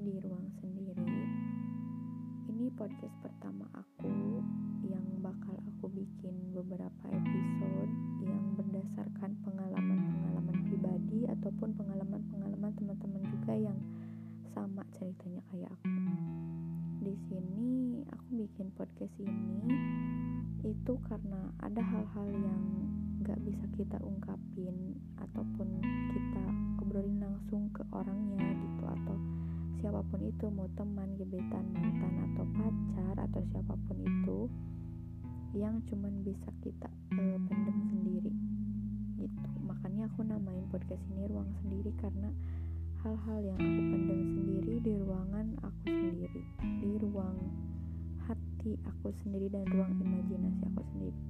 di ruang sendiri. Ini podcast pertama aku yang bakal aku bikin beberapa episode yang berdasarkan pengalaman-pengalaman pribadi ataupun pengalaman-pengalaman teman-teman juga yang sama ceritanya kayak aku. Di sini aku bikin podcast ini itu karena ada hal-hal yang gak bisa kita ungkapin ataupun kita obrolin langsung ke orangnya gitu siapa pun itu mau teman gebetan mantan atau pacar atau siapa pun itu yang cuman bisa kita uh, pendem sendiri gitu. Makanya aku namain podcast ini ruang sendiri karena hal-hal yang aku pendem sendiri di ruangan aku sendiri di ruang hati aku sendiri dan ruang imajinasi aku sendiri